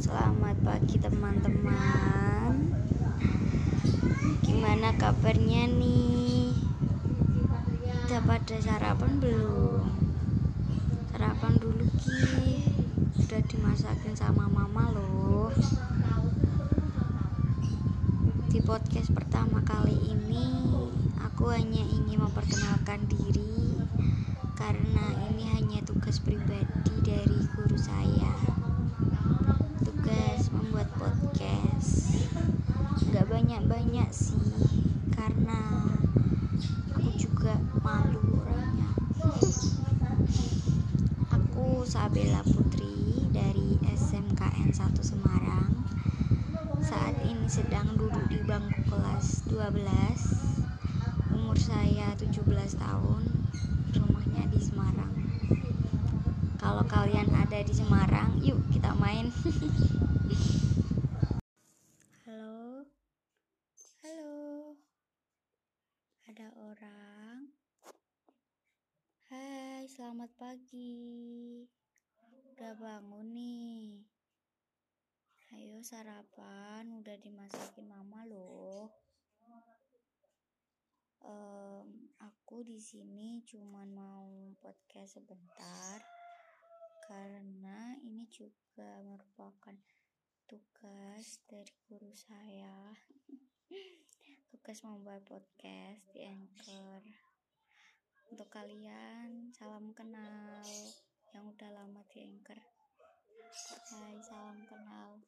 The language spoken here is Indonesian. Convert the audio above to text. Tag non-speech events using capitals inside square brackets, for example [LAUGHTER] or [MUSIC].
Selamat pagi teman-teman Gimana kabarnya nih? Udah pada sarapan belum? Sarapan dulu Ki Udah dimasakin sama mama loh Di podcast pertama kali ini Aku hanya ingin memperkenalkan diri Karena ini hanya tugas pribadi dari guru saya tugas membuat podcast nggak banyak-banyak sih karena aku juga malu orangnya aku Sabella Putri dari SMKN 1 Semarang. Saat ini sedang duduk di bangku kelas 12 umur saya 17 tahun rumahnya di Semarang. Kalau kalian ada di Semarang yuk kita main. [LAUGHS] Halo? Halo? Ada orang selamat pagi. Udah bangun nih. Ayo sarapan. Udah dimasakin mama loh. Um, aku di sini cuman mau podcast sebentar karena ini juga merupakan tugas dari guru saya. [LAUGHS] Tugas membuat podcast di Anchor. Untuk kalian salam kenal yang udah lama di Anchor. Hai salam kenal